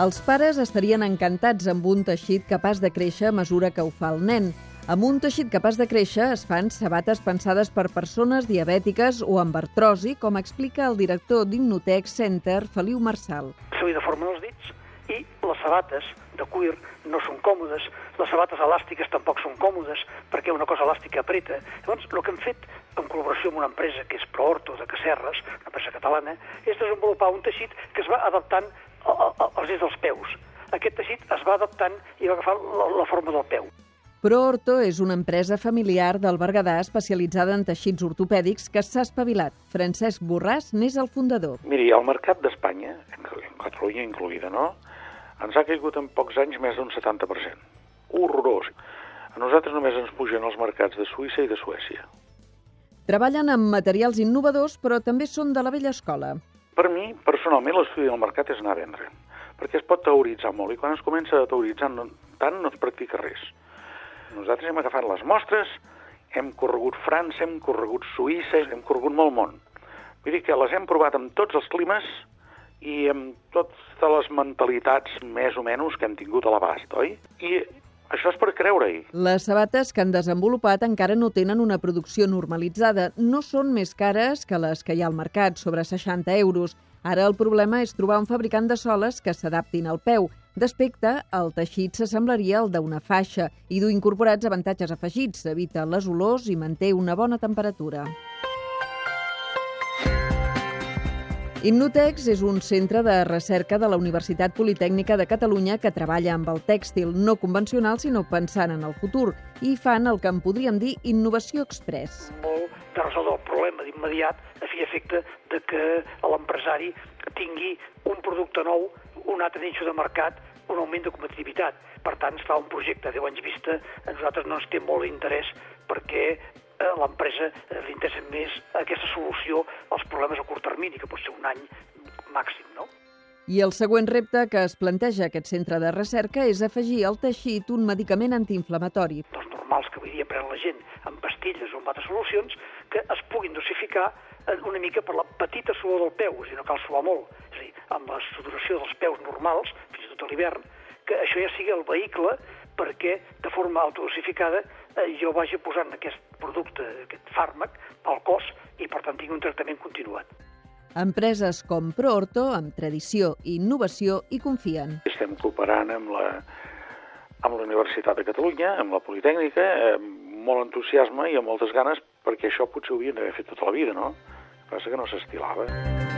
Els pares estarien encantats amb un teixit capaç de créixer a mesura que ho fa el nen. Amb un teixit capaç de créixer es fan sabates pensades per persones diabètiques o amb artrosi, com explica el director d'Innotec Center, Feliu Marçal. Se li deformen els dits i les sabates de cuir no són còmodes, les sabates elàstiques tampoc són còmodes perquè una cosa elàstica apreta. Llavors, el que hem fet en col·laboració amb una empresa que és Proorto de Cacerres, una empresa catalana, és desenvolupar un teixit que es va adaptant als dits dels peus. Aquest teixit es va adaptant i va agafar la, la forma del peu. ProOrto és una empresa familiar del Berguedà especialitzada en teixits ortopèdics que s'ha espavilat. Francesc Borràs n'és el fundador. Miri, el mercat d'Espanya, Catalunya incluïda, no?, ens ha caigut en pocs anys més d'un 70%. Horrorós. A nosaltres només ens pugen els mercats de Suïssa i de Suècia. Treballen amb materials innovadors, però també són de la vella escola. Per mi, personalment, l'estudi del mercat és anar a vendre, perquè es pot teoritzar molt, i quan es comença a teoritzar tant no es practica res. Nosaltres hem agafat les mostres, hem corregut França, hem corregut Suïssa, hem corregut molt món. Vull dir que les hem provat amb tots els climes i amb totes les mentalitats més o menys que hem tingut a l'abast, oi? I això és per creure-hi. Les sabates que han desenvolupat encara no tenen una producció normalitzada. No són més cares que les que hi ha al mercat, sobre 60 euros. Ara el problema és trobar un fabricant de soles que s'adaptin al peu. D'aspecte, el teixit s'assemblaria al d'una faixa i du incorporats avantatges afegits, evita les olors i manté una bona temperatura. Innotex és un centre de recerca de la Universitat Politècnica de Catalunya que treballa amb el tèxtil no convencional, sinó pensant en el futur, i fan el que en podríem dir innovació express. Molt de resoldre el problema d'immediat a fi efecte de que l'empresari tingui un producte nou, un altre nicho de mercat, un augment de competitivitat. Per tant, es fa un projecte a 10 anys vista, a nosaltres no ens té molt interès perquè a eh, l'empresa li interessa més aquesta solució als problemes a curt termini, que pot ser un any màxim, no? I el següent repte que es planteja aquest centre de recerca és afegir al teixit un medicament antiinflamatori. Els normals que avui dia pren la gent amb pastilles o amb altres solucions que es puguin dosificar eh, una mica per la petita suor del peu, és a dir, no cal suar molt. És a dir, amb la sudoració dels peus normals, fins i tot a l'hivern, que això ja sigui el vehicle perquè de forma autodosificada eh, jo vagi posant aquest producte, aquest fàrmac, al cos i per tant tingui un tractament continuat. Empreses com ProOrto, amb tradició i innovació, hi confien. Estem cooperant amb la, amb la Universitat de Catalunya, amb la Politècnica, amb molt entusiasme i amb moltes ganes, perquè això potser ho havien d'haver fet tota la vida, no? El que passa que no s'estilava.